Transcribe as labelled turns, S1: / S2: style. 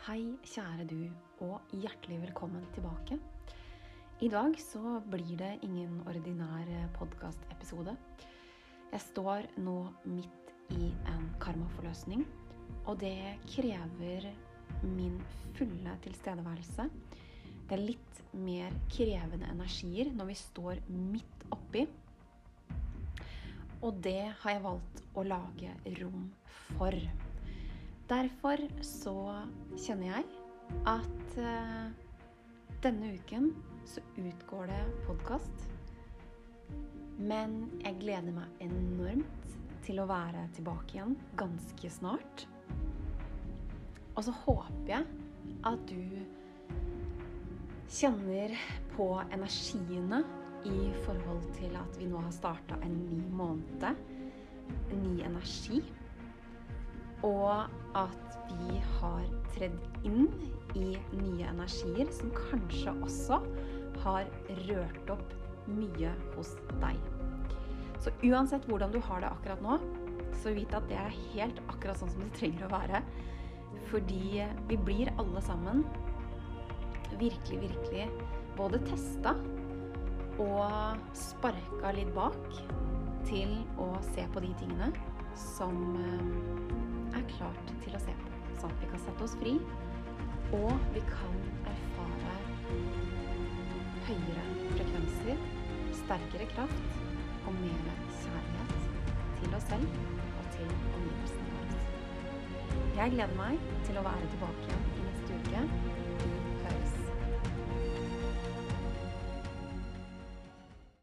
S1: Hei, kjære du, og hjertelig velkommen tilbake. I dag så blir det ingen ordinær podkastepisode. Jeg står nå midt i en karmaforløsning, og det krever min fulle tilstedeværelse. Det er litt mer krevende energier når vi står midt oppi. Og det har jeg valgt å lage rom for. Derfor så kjenner jeg at uh, denne uken så utgår det podkast. Men jeg gleder meg enormt til å være tilbake igjen ganske snart. Og så håper jeg at du kjenner på energiene i forhold til at vi nå har starta en ny måned, en ny energi. Og at vi har tredd inn i nye energier som kanskje også har rørt opp mye hos deg. Så uansett hvordan du har det akkurat nå, så vit at det er helt akkurat sånn som det trenger å være. Fordi vi blir alle sammen virkelig, virkelig både testa og sparka litt bak til å se på de tingene som eh, til å se på. Sånn at vi kan sette oss fri, og vi kan erfare høyere frekvenser, sterkere kraft og mer kjærlighet til oss selv og til omgivelsene våre. Jeg gleder meg til å være tilbake i neste uke